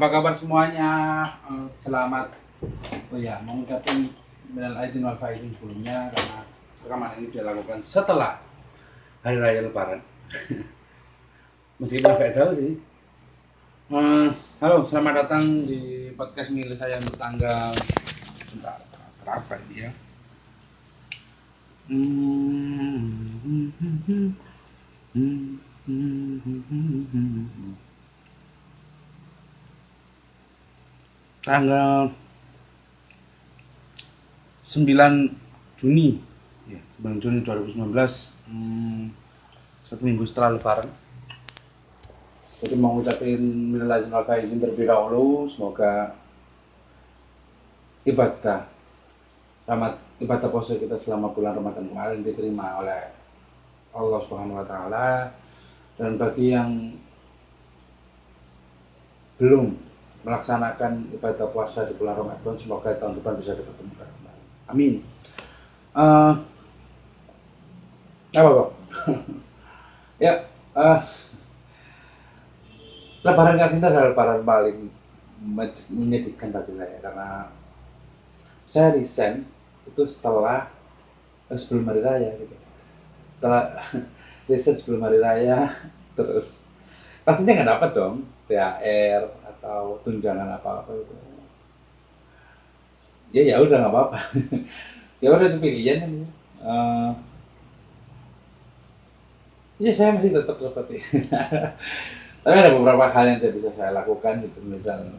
Apa kabar semuanya? Eh, selamat oh ya, mau ngucapin minal aidin wal faizin sebelumnya karena rekaman ini dilakukan setelah hari raya lebaran. Meskipun agak jauh sih. Eh, halo, selamat datang di podcast milik saya untuk tanggal bentar, berapa ini ya? Hmm. Tanggal 9 Juni. Ya 9 Juni 2019 hmm, satu minggu setelah lebaran. Jadi mau ngucapin minal aidin wal faizin terlebih dahulu semoga ibadah Ramat, ibadah puasa kita selama bulan Ramadan kemarin diterima oleh Allah Subhanahu wa taala. Dan bagi yang belum melaksanakan ibadah puasa di bulan Ramadan semoga tahun depan bisa dipertemukan kembali. Amin. Uh, apa kok? ya, uh, Lebaran kali ini adalah lebaran paling menyedihkan bagi saya karena saya resign itu setelah eh, sebelum hari raya gitu. Setelah resign sebelum hari raya terus pastinya nggak dapat dong THR atau tunjangan apa apa itu. Ya ya udah nggak apa-apa. Ya udah itu pilihan. Uh, ya saya masih tetap seperti tapi ada beberapa hal yang tidak bisa saya lakukan gitu. Misal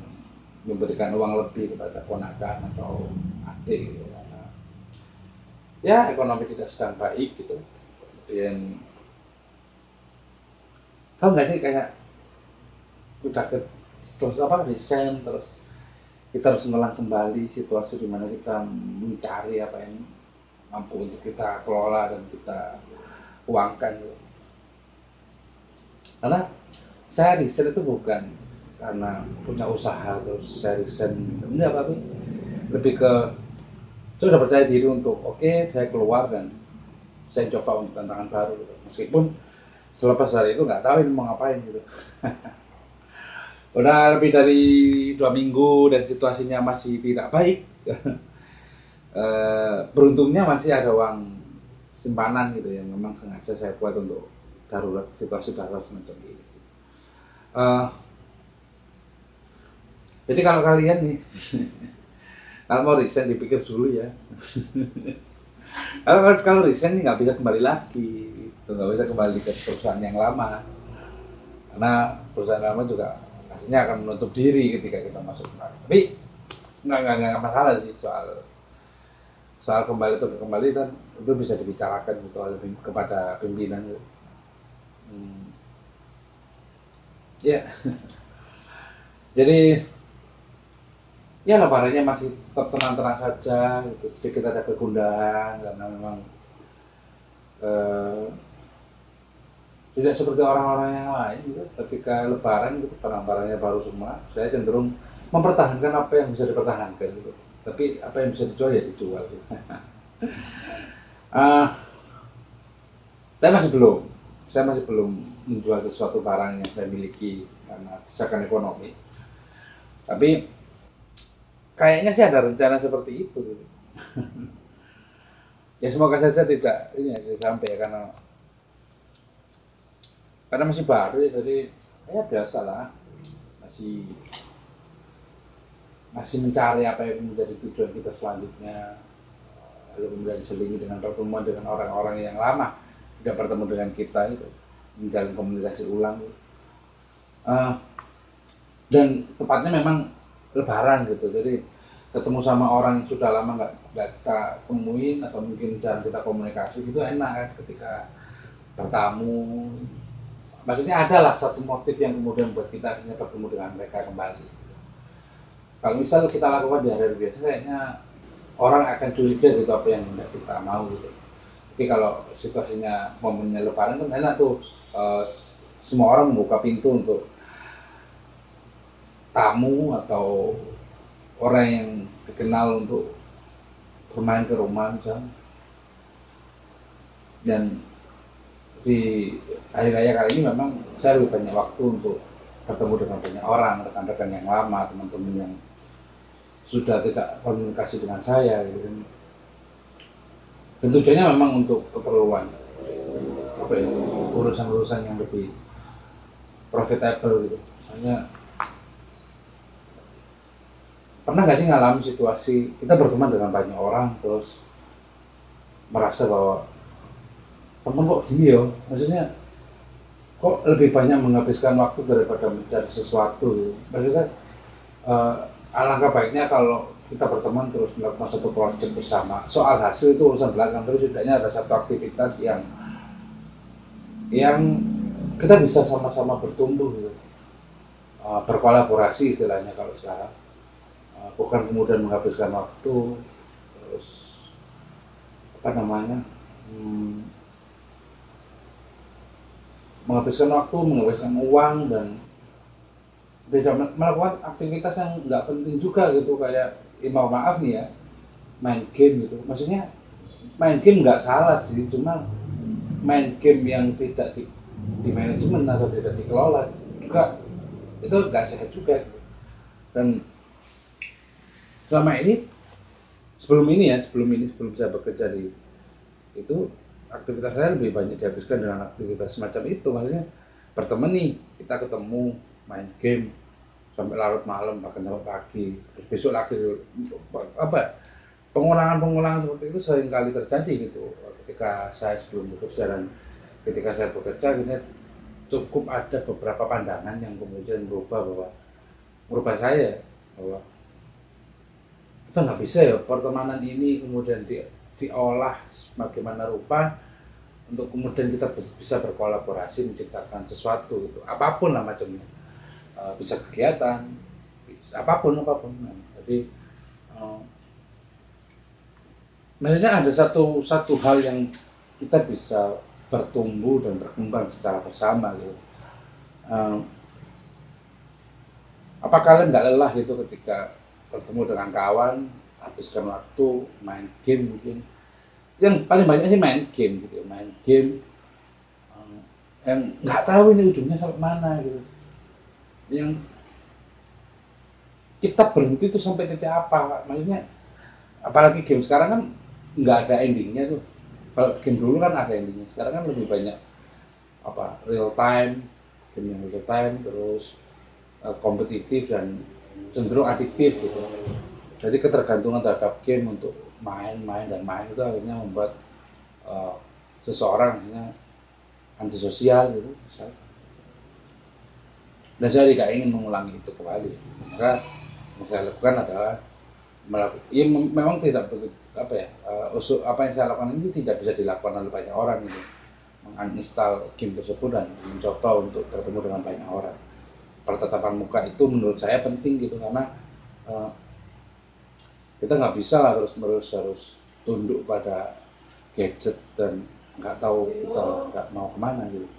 memberikan uang lebih kepada ponakan atau adik gitu. Ya ekonomi tidak sedang baik gitu. Kemudian tahu nggak sih kayak udah ke terus apa desain terus kita harus mengulang kembali situasi di mana kita mencari apa yang mampu untuk kita kelola dan kita uangkan gitu. karena saya desain itu bukan karena punya usaha terus saya desain enggak tapi lebih ke saya udah percaya diri untuk oke okay, saya keluar dan saya coba untuk tantangan baru gitu. meskipun selepas hari itu nggak tahu ini mau ngapain gitu udah lebih dari dua minggu dan situasinya masih tidak baik. E, beruntungnya masih ada uang simpanan gitu yang memang sengaja saya buat untuk darurat situasi darurat semacam ini. E, jadi kalau kalian nih kalau mau resign dipikir dulu ya. Kalau kalau resign nih nggak bisa kembali lagi. Nggak bisa kembali ke perusahaan yang lama. Karena perusahaan lama juga pastinya akan menutup diri ketika kita masuk kembali. Tapi nggak nggak masalah sih soal soal kembali atau kembali kan itu bisa dibicarakan gitu oleh kepada pimpinan gitu. Hmm. Ya, yeah. jadi ya lebarannya masih tetap tenang-tenang saja, gitu. sedikit ada kegundahan karena memang eh, tidak seperti orang-orang yang lain gitu ketika lebaran gitu barang-barangnya baru semua saya cenderung mempertahankan apa yang bisa dipertahankan gitu tapi apa yang bisa dijual ya dijual gitu. uh, saya masih belum saya masih belum menjual sesuatu barang yang saya miliki karena desakan ekonomi tapi kayaknya sih ada rencana seperti itu gitu. ya semoga saja tidak ini ya sampai ya karena karena masih baru ya jadi ya biasa lah. Masih masih mencari apa yang menjadi tujuan kita selanjutnya. Lalu kemudian diselingi dengan pertemuan dengan orang-orang yang lama. Tidak bertemu dengan kita itu. Menjalin komunikasi ulang. Uh, dan tepatnya memang lebaran gitu. Jadi ketemu sama orang yang sudah lama nggak nggak kita temuin atau mungkin jarang kita komunikasi gitu enak kan ketika bertamu maksudnya adalah satu motif yang kemudian buat kita akhirnya bertemu dengan mereka kembali. Kalau misal kita lakukan di hari biasa kayaknya orang akan curiga gitu apa yang tidak kita mau gitu. Tapi kalau situasinya momennya lebaran kan enak tuh uh, semua orang membuka pintu untuk tamu atau orang yang dikenal untuk bermain ke rumah misalnya. Dan di hari raya kali ini memang saya lebih banyak waktu untuk bertemu dengan banyak orang rekan-rekan yang lama teman-teman yang sudah tidak komunikasi dengan saya gitu kan. Dan tujuannya memang untuk keperluan apa ya urusan-urusan yang lebih profitable gitu. Misalnya pernah nggak sih ngalamin situasi kita berteman dengan banyak orang terus merasa bahwa temen kok gini ya maksudnya kok lebih banyak menghabiskan waktu daripada mencari sesuatu gitu. maksudnya uh, alangkah baiknya kalau kita berteman terus melakukan satu proyek bersama. Soal hasil itu urusan belakang terus setidaknya ada satu aktivitas yang yang kita bisa sama-sama bertumbuh gitu berkolaborasi istilahnya kalau sekarang. Uh, bukan kemudian menghabiskan waktu terus apa namanya hmm, menghabiskan waktu, menghabiskan uang dan tidak melakukan aktivitas yang nggak penting juga gitu. Kayak ya mau maaf nih ya main game gitu. Maksudnya main game nggak salah sih cuma main game yang tidak di, di manajemen atau tidak dikelola juga itu nggak sehat juga. Dan selama ini sebelum ini ya sebelum ini sebelum saya bekerja di itu aktivitas saya lebih banyak dihabiskan dengan aktivitas semacam itu. Maksudnya berteman nih kita ketemu main game sampai larut malam bahkan sampai pagi. Terus besok lagi apa pengulangan-pengulangan seperti itu sering kali terjadi gitu. Ketika saya sebelum bekerja dan ketika saya bekerja ini cukup ada beberapa pandangan yang kemudian berubah bahwa merubah saya bahwa kita nggak bisa ya pertemanan ini kemudian di diolah bagaimana rupa untuk kemudian kita bisa berkolaborasi menciptakan sesuatu gitu. Apa pun lah macamnya. Uh, bisa kegiatan bisa apa pun apa pun. Jadi uh, maksudnya ada satu satu hal yang kita bisa bertumbuh dan berkembang secara bersama gitu. Uh, apa kalian nggak lelah gitu ketika bertemu dengan kawan habiskan waktu main game mungkin. Yang paling banyak sih main game gitu main game. Um, yang nggak tahu ini ujungnya sampai mana gitu. Yang kita berhenti itu sampai titik apa maksudnya apalagi game sekarang kan nggak ada endingnya tuh. Kalau game dulu kan ada endingnya sekarang kan lebih banyak apa real time game yang real time terus uh, kompetitif dan cenderung adiktif gitu jadi ketergantungan terhadap game untuk main-main dan main itu akhirnya membuat uh, seseorang akhirnya antisosial gitu misalnya. dan saya tidak ingin mengulangi itu kembali. Maka yang saya lakukan adalah melakukan ya memang tidak apa ya uh, usul apa yang saya lakukan ini tidak bisa dilakukan oleh banyak orang ini menginstal game tersebut dan mencoba untuk bertemu dengan banyak orang. Pertetapan muka itu menurut saya penting gitu karena uh, kita nggak bisa lah terus terus harus tunduk pada gadget dan nggak tahu kita nggak mau ke mana gitu.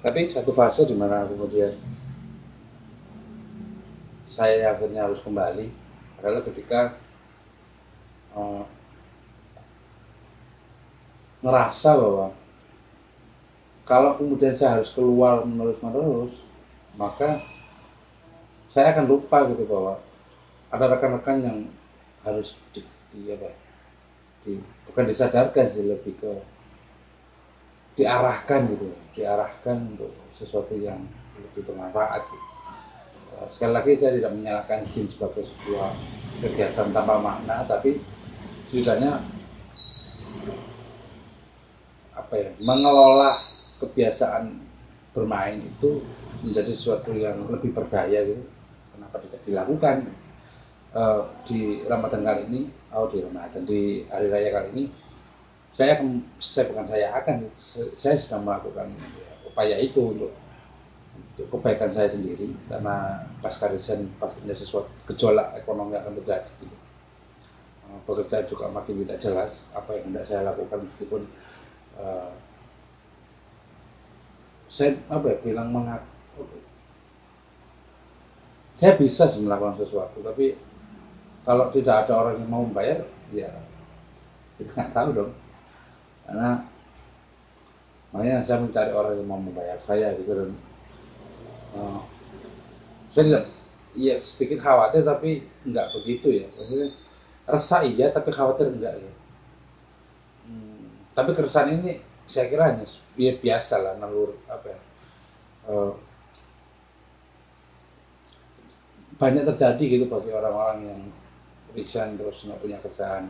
Tapi satu fase di mana kemudian saya akhirnya harus kembali adalah ketika uh, ngerasa bahwa kalau kemudian saya harus keluar menerus-menerus maka saya akan lupa gitu bahwa ada rekan-rekan yang harus di, di apa di, bukan disadarkan sih lebih ke diarahkan gitu diarahkan untuk sesuatu yang lebih bermanfaat gitu. Eh, sekali lagi saya tidak menyalahkan game sebagai sebuah kegiatan tanpa makna tapi setidaknya apa ya mengelola kebiasaan bermain itu menjadi sesuatu yang lebih berdaya gitu tidak dilakukan uh, di Ramadan kali ini oh di Ramadan di hari raya kali ini saya saya bukan saya akan saya sedang melakukan upaya itu untuk untuk kebaikan saya sendiri karena pasca resign pastinya sesuatu gejolak ekonomi akan terjadi gitu. Uh, pekerjaan juga makin tidak jelas apa yang hendak saya lakukan meskipun uh, saya apa ya bilang mengaku saya bisa melakukan sesuatu tapi kalau tidak ada orang yang mau membayar ya kita nggak tahu dong. Karena makanya saya mencari orang yang mau membayar saya gitu dan uh, saya tidak ya sedikit khawatir tapi nggak begitu ya. Maksudnya resah iya tapi khawatir enggak ya. Hmm, tapi keresahan ini saya kira hanya ya biasa lah nalur apa ya uh, banyak terjadi gitu bagi orang-orang yang resign terus nggak punya kerjaan.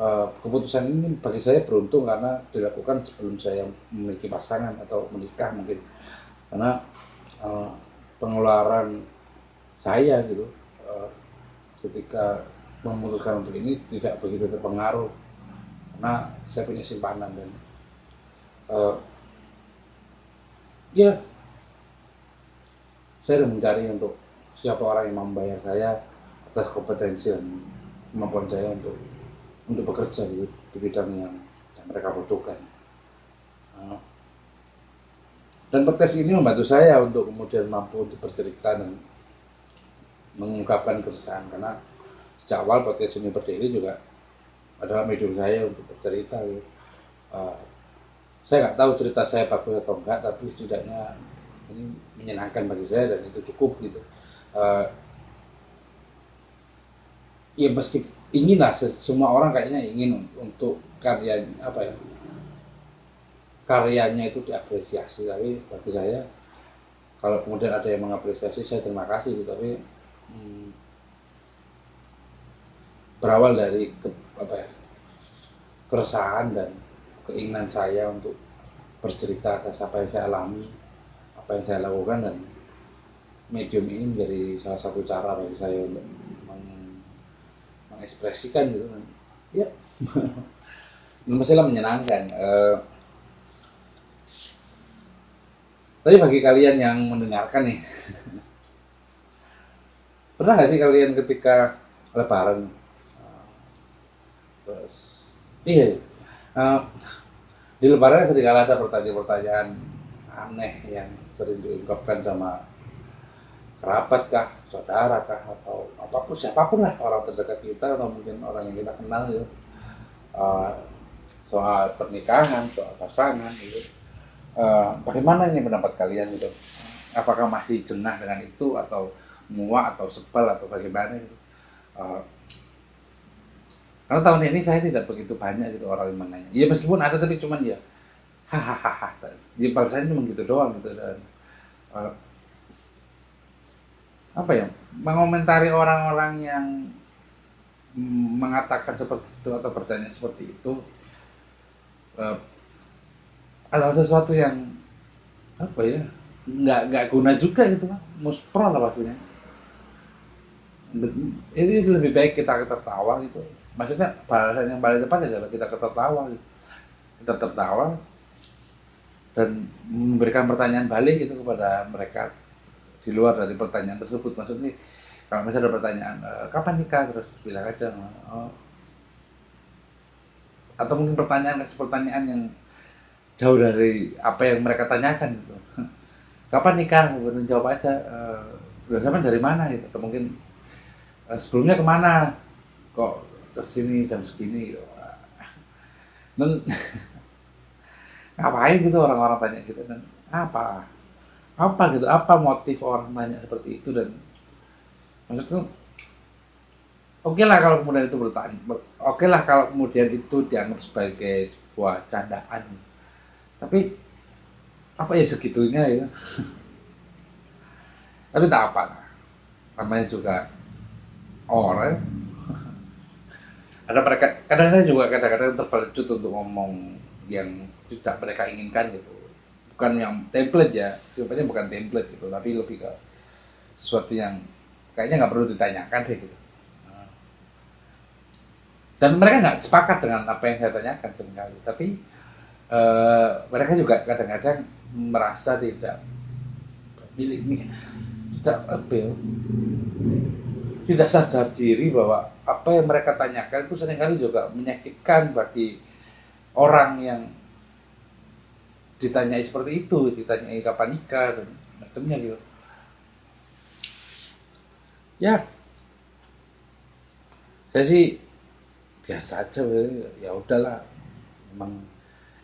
Uh, keputusan ini bagi saya beruntung karena dilakukan sebelum saya memiliki pasangan atau menikah mungkin. Karena uh, pengeluaran saya gitu uh, ketika memutuskan untuk ini tidak begitu terpengaruh. Karena saya punya simpanan dan uh, ya saya mencari untuk siapa orang yang membayar saya atas kompetensi dan kemampuan saya untuk untuk bekerja di, di bidang yang, yang mereka butuhkan. Uh, dan podcast ini membantu saya untuk kemudian mampu untuk bercerita dan mengungkapkan keresahan karena sejak awal podcast ini berdiri juga adalah medium saya untuk bercerita. Uh, saya nggak tahu cerita saya bagus atau enggak, tapi setidaknya ini menyenangkan bagi saya dan itu cukup gitu. Uh, ya meski inginlah semua orang kayaknya ingin untuk karya apa ya karyanya itu diapresiasi tapi bagi saya kalau kemudian ada yang mengapresiasi saya terima kasih gitu tapi hmm, berawal dari ke, apa ya keresahan dan keinginan saya untuk bercerita atas apa yang saya alami apa yang saya lakukan dan medium ini menjadi salah satu cara bagi saya untuk mengekspresikan gitu kan. Ya. Masalah menyenangkan. Uh, tapi bagi kalian yang mendengarkan nih pernah gak sih kalian ketika lebaran? Terus iya. Uh, di lebaran sering ada pertanyaan-pertanyaan aneh yang sering diungkapkan sama kerabat kah, saudara atau apa pun siapa pun lah orang terdekat kita atau mungkin orang yang kita kenal gitu. Soal pernikahan, soal pasangan gitu. Uh, bagaimana ini pendapat kalian gitu? Apakah masih jengah dengan itu atau muak atau sebel atau bagaimana gitu? Uh, karena tahun ini saya tidak begitu banyak gitu orang yang menanya. Ya meskipun ada tapi cuman ya hahaha. Di saya cuma gitu doang gitu dan uh, apa ya mengomentari orang-orang yang mengatakan seperti itu atau bertanya seperti itu uh, adalah sesuatu yang apa ya nggak nggak guna juga gitu kan muspro lah pastinya. Ini lebih baik kita tertawa gitu. Maksudnya bahasa yang paling tepat adalah kita tertawa gitu. kita tertawa dan memberikan pertanyaan balik itu kepada mereka di luar dari pertanyaan tersebut. Maksudnya kalau misalnya ada pertanyaan e, kapan nikah? Terus bilang aja oh. atau mungkin pertanyaan pertanyaan yang jauh dari apa yang mereka tanyakan gitu. Kapan nikah? Kemudian jawab aja e, udah sampai dari mana gitu? Atau mungkin e, sebelumnya ke mana? Kok ke sini jam segini? Gitu. Dan ngapain gitu orang-orang tanya gitu dan apa apa gitu? Apa motif orang nanya seperti itu dan maksudku oke okay lah kalau kemudian itu bertanya oke okay lah kalau kemudian itu dianggap sebagai sebuah candaan. Tapi apa ya segitunya ya? Tapi tak apa lah. Namanya juga orang. Ada mereka kadang-kadang juga kadang-kadang terpelecut untuk ngomong yang tidak mereka inginkan gitu bukan yang template ya sifatnya bukan template gitu tapi lebih ke sesuatu yang kayaknya nggak perlu ditanyakan deh gitu. Dan mereka nggak sepakat dengan apa yang saya tanyakan sering kali tapi uh, mereka juga kadang-kadang merasa tidak milik tidak apa ya, tidak sadar diri bahwa apa yang mereka tanyakan itu sering kali juga menyakitkan bagi orang yang ditanyai seperti itu ditanyai kapan nikah dan macamnya gitu. Ya. Saya sih biasa aja ya udahlah. Emang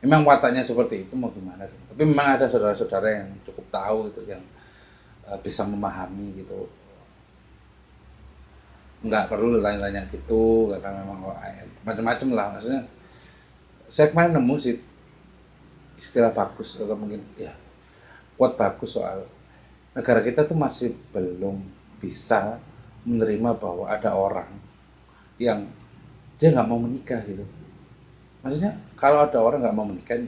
memang wataknya seperti itu mau gimana tapi memang ada saudara-saudara yang cukup tahu itu yang uh, bisa memahami gitu. Nggak perlu tanya-tanya gitu karena memang macam-macam lah. Maksudnya saya kemarin nemu sih istilah bagus atau mungkin ya. Kuat bagus soal negara kita tuh masih belum bisa menerima bahwa ada orang yang dia nggak mau menikah gitu. Maksudnya kalau ada orang nggak mau menikah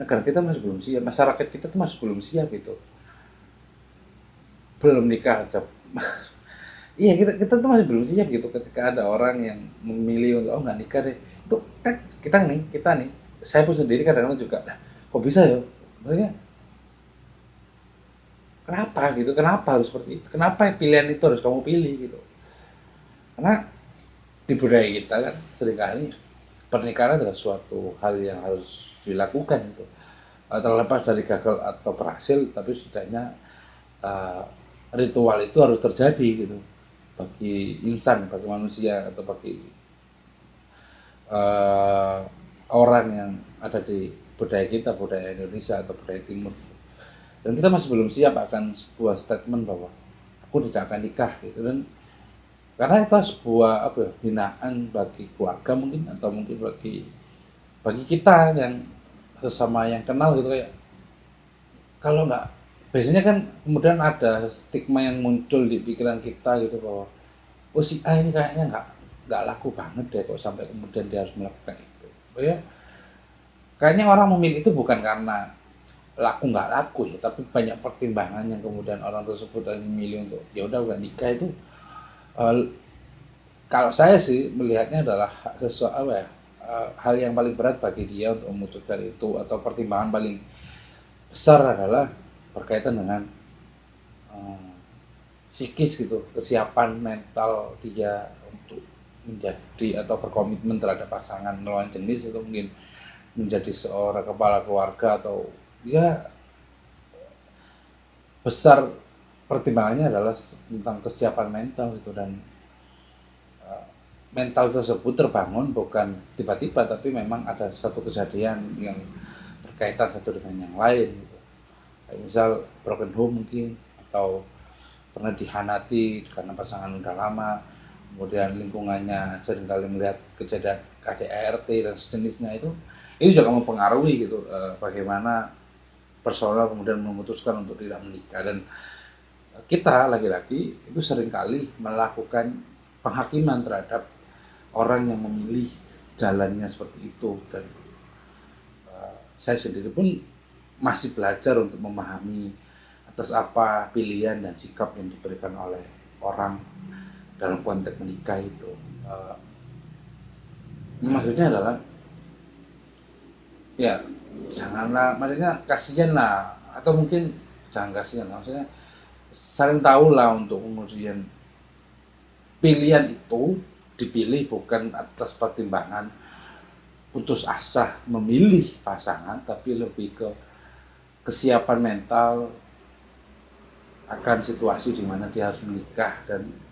negara kita masih belum siap masyarakat kita tuh masih belum siap gitu. Belum nikah aja iya kita kita tuh masih belum siap gitu ketika ada orang yang memilih untuk oh nggak nikah deh. Itu kan kita nih kita nih saya pun sendiri kadang-kadang juga nah, kok bisa ya? Maksudnya kenapa? gitu kenapa harus seperti itu? Kenapa pilihan itu harus kamu pilih? gitu. Karena di budaya kita kan sering kali pernikahan adalah suatu hal yang harus dilakukan itu uh, terlepas dari gagal atau berhasil tapi setidaknya uh, ritual itu harus terjadi gitu. Bagi insan bagi manusia atau bagi uh, orang yang ada di budaya kita budaya Indonesia atau budaya Timur. Dan kita masih belum siap akan sebuah statement bahwa aku tidak akan nikah gitu. Dan karena itu sebuah apa ya, binaan bagi keluarga mungkin atau mungkin bagi bagi kita yang sesama yang kenal gitu kayak kalau nggak biasanya kan kemudian ada stigma yang muncul di pikiran kita gitu bahwa oh si A ini kayaknya nggak nggak laku banget deh kok sampai kemudian dia harus melakukan itu ya. Kayaknya orang memilih itu bukan karena laku nggak laku ya tapi banyak pertimbangan yang kemudian orang tersebut memilih untuk ya udah udah nikah itu uh, kalau saya sih melihatnya adalah sesuatu apa ya uh, hal yang paling berat bagi dia untuk memutuskan itu atau pertimbangan paling besar adalah berkaitan dengan uh, psikis gitu kesiapan mental dia untuk menjadi atau berkomitmen terhadap pasangan lawan jenis itu mungkin menjadi seorang kepala keluarga atau ya besar pertimbangannya adalah tentang kesiapan mental itu dan uh, mental tersebut terbangun bukan tiba-tiba tapi memang ada satu kejadian yang berkaitan satu dengan yang lain gitu. Misal broken home mungkin atau pernah dihanati karena pasangan udah lama kemudian lingkungannya sering kali melihat kejadian KDRT dan sejenisnya itu itu juga mempengaruhi gitu uh, bagaimana personal kemudian memutuskan untuk tidak menikah. Dan kita laki-laki itu sering kali melakukan penghakiman terhadap orang yang memilih jalannya seperti itu. Dan uh, saya sendiri pun masih belajar untuk memahami atas apa pilihan dan sikap yang diberikan oleh orang dalam konteks menikah itu uh, maksudnya adalah ya janganlah maksudnya kasihan lah atau mungkin jangan kasihan lah maksudnya saling tahu lah untuk kemudian pilihan itu dipilih bukan atas pertimbangan putus asa memilih pasangan tapi lebih ke kesiapan mental akan situasi di mana dia harus menikah dan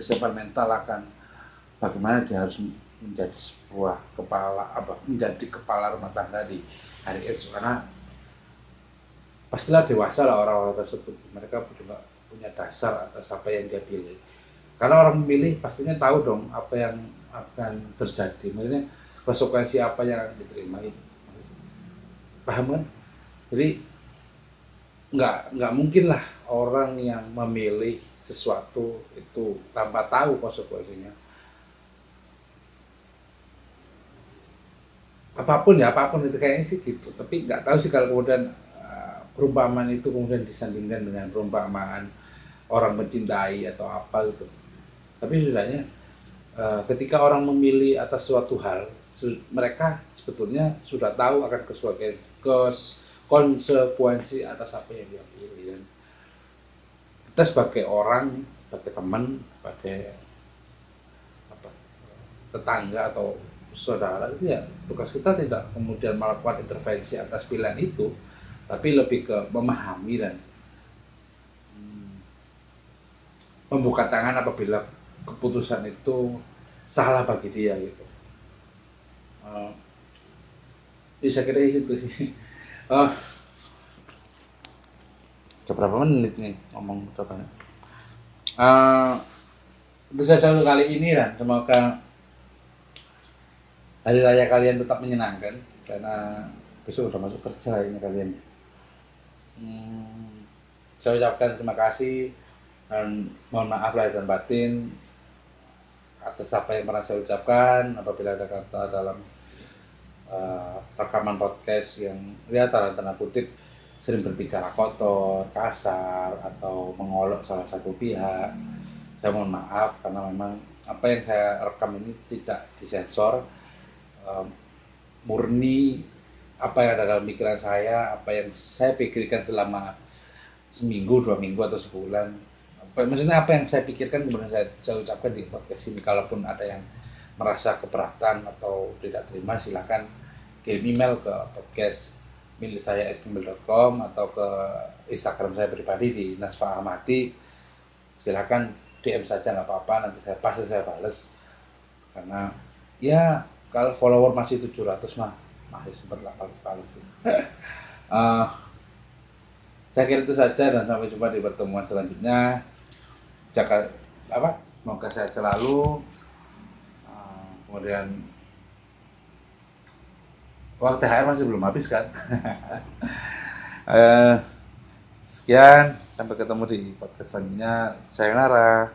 kesiapan mental akan bagaimana dia harus menjadi sebuah kepala apa menjadi kepala rumah tangga di hari esok karena pastilah dewasa lah orang-orang tersebut. Mereka juga punya dasar atas apa yang dia pilih. Karena orang memilih pastinya tahu dong apa yang akan terjadi. Maksudnya konsekuensi apa yang diterima itu paham kan? Jadi nggak nggak mungkin lah orang yang memilih sesuatu itu tanpa tahu konsekuensinya. Apa pun ya apa pun itu kayaknya sih gitu. Tapi nggak tahu sih kalau kemudian uh, perumpamaan itu kemudian disandingkan dengan perumpamaan orang mencintai atau apa gitu. Tapi sudahnya uh, ketika orang memilih atas suatu hal mereka sebetulnya sudah tahu akan konsekuensi atas apa yang dia pilih kita sebagai orang sebagai teman sebagai apa tetangga atau saudara itu ya tugas kita tidak kemudian melakukan intervensi atas pilihan itu tapi lebih ke memahami dan hmm, membuka tangan apabila keputusan itu salah bagi dia gitu. Uh, kira itu sih. Oh udah berapa menit nih ngomong berapa uh, itu saja untuk kali ini dan semoga hari raya kalian tetap menyenangkan karena besok udah masuk kerja ini kalian. Hmm, saya ucapkan terima kasih dan mohon maaf lahir dan batin atas apa yang pernah saya ucapkan. Apabila ada kata dalam uh, rekaman podcast yang ya tanda-tanda kutip sering berbicara kotor, kasar atau mengolok salah satu pihak. Saya mohon maaf karena memang apa yang saya rekam ini tidak disensor, um, murni apa yang ada dalam pikiran saya, apa yang saya pikirkan selama seminggu, dua minggu atau sebulan. Apa, maksudnya apa yang saya pikirkan kemudian saya, saya ucapkan di podcast ini. Kalaupun ada yang merasa keberatan atau tidak terima, silakan kirim email ke podcast milik saya @gmail.com atau ke Instagram saya pribadi di Nasfa Ahmadi. Silahkan DM saja nggak apa-apa. Nanti saya pasti saya bales. Karena ya kalau follower masih 700 mah masih sempat lah balas-balas uh, saya kira itu saja dan sampai jumpa di pertemuan selanjutnya. Jaga apa semoga saya selalu. Uh, kemudian uang THR masih belum habis kan? Uh, sekian sampai ketemu di podcast selanjutnya. Sayonara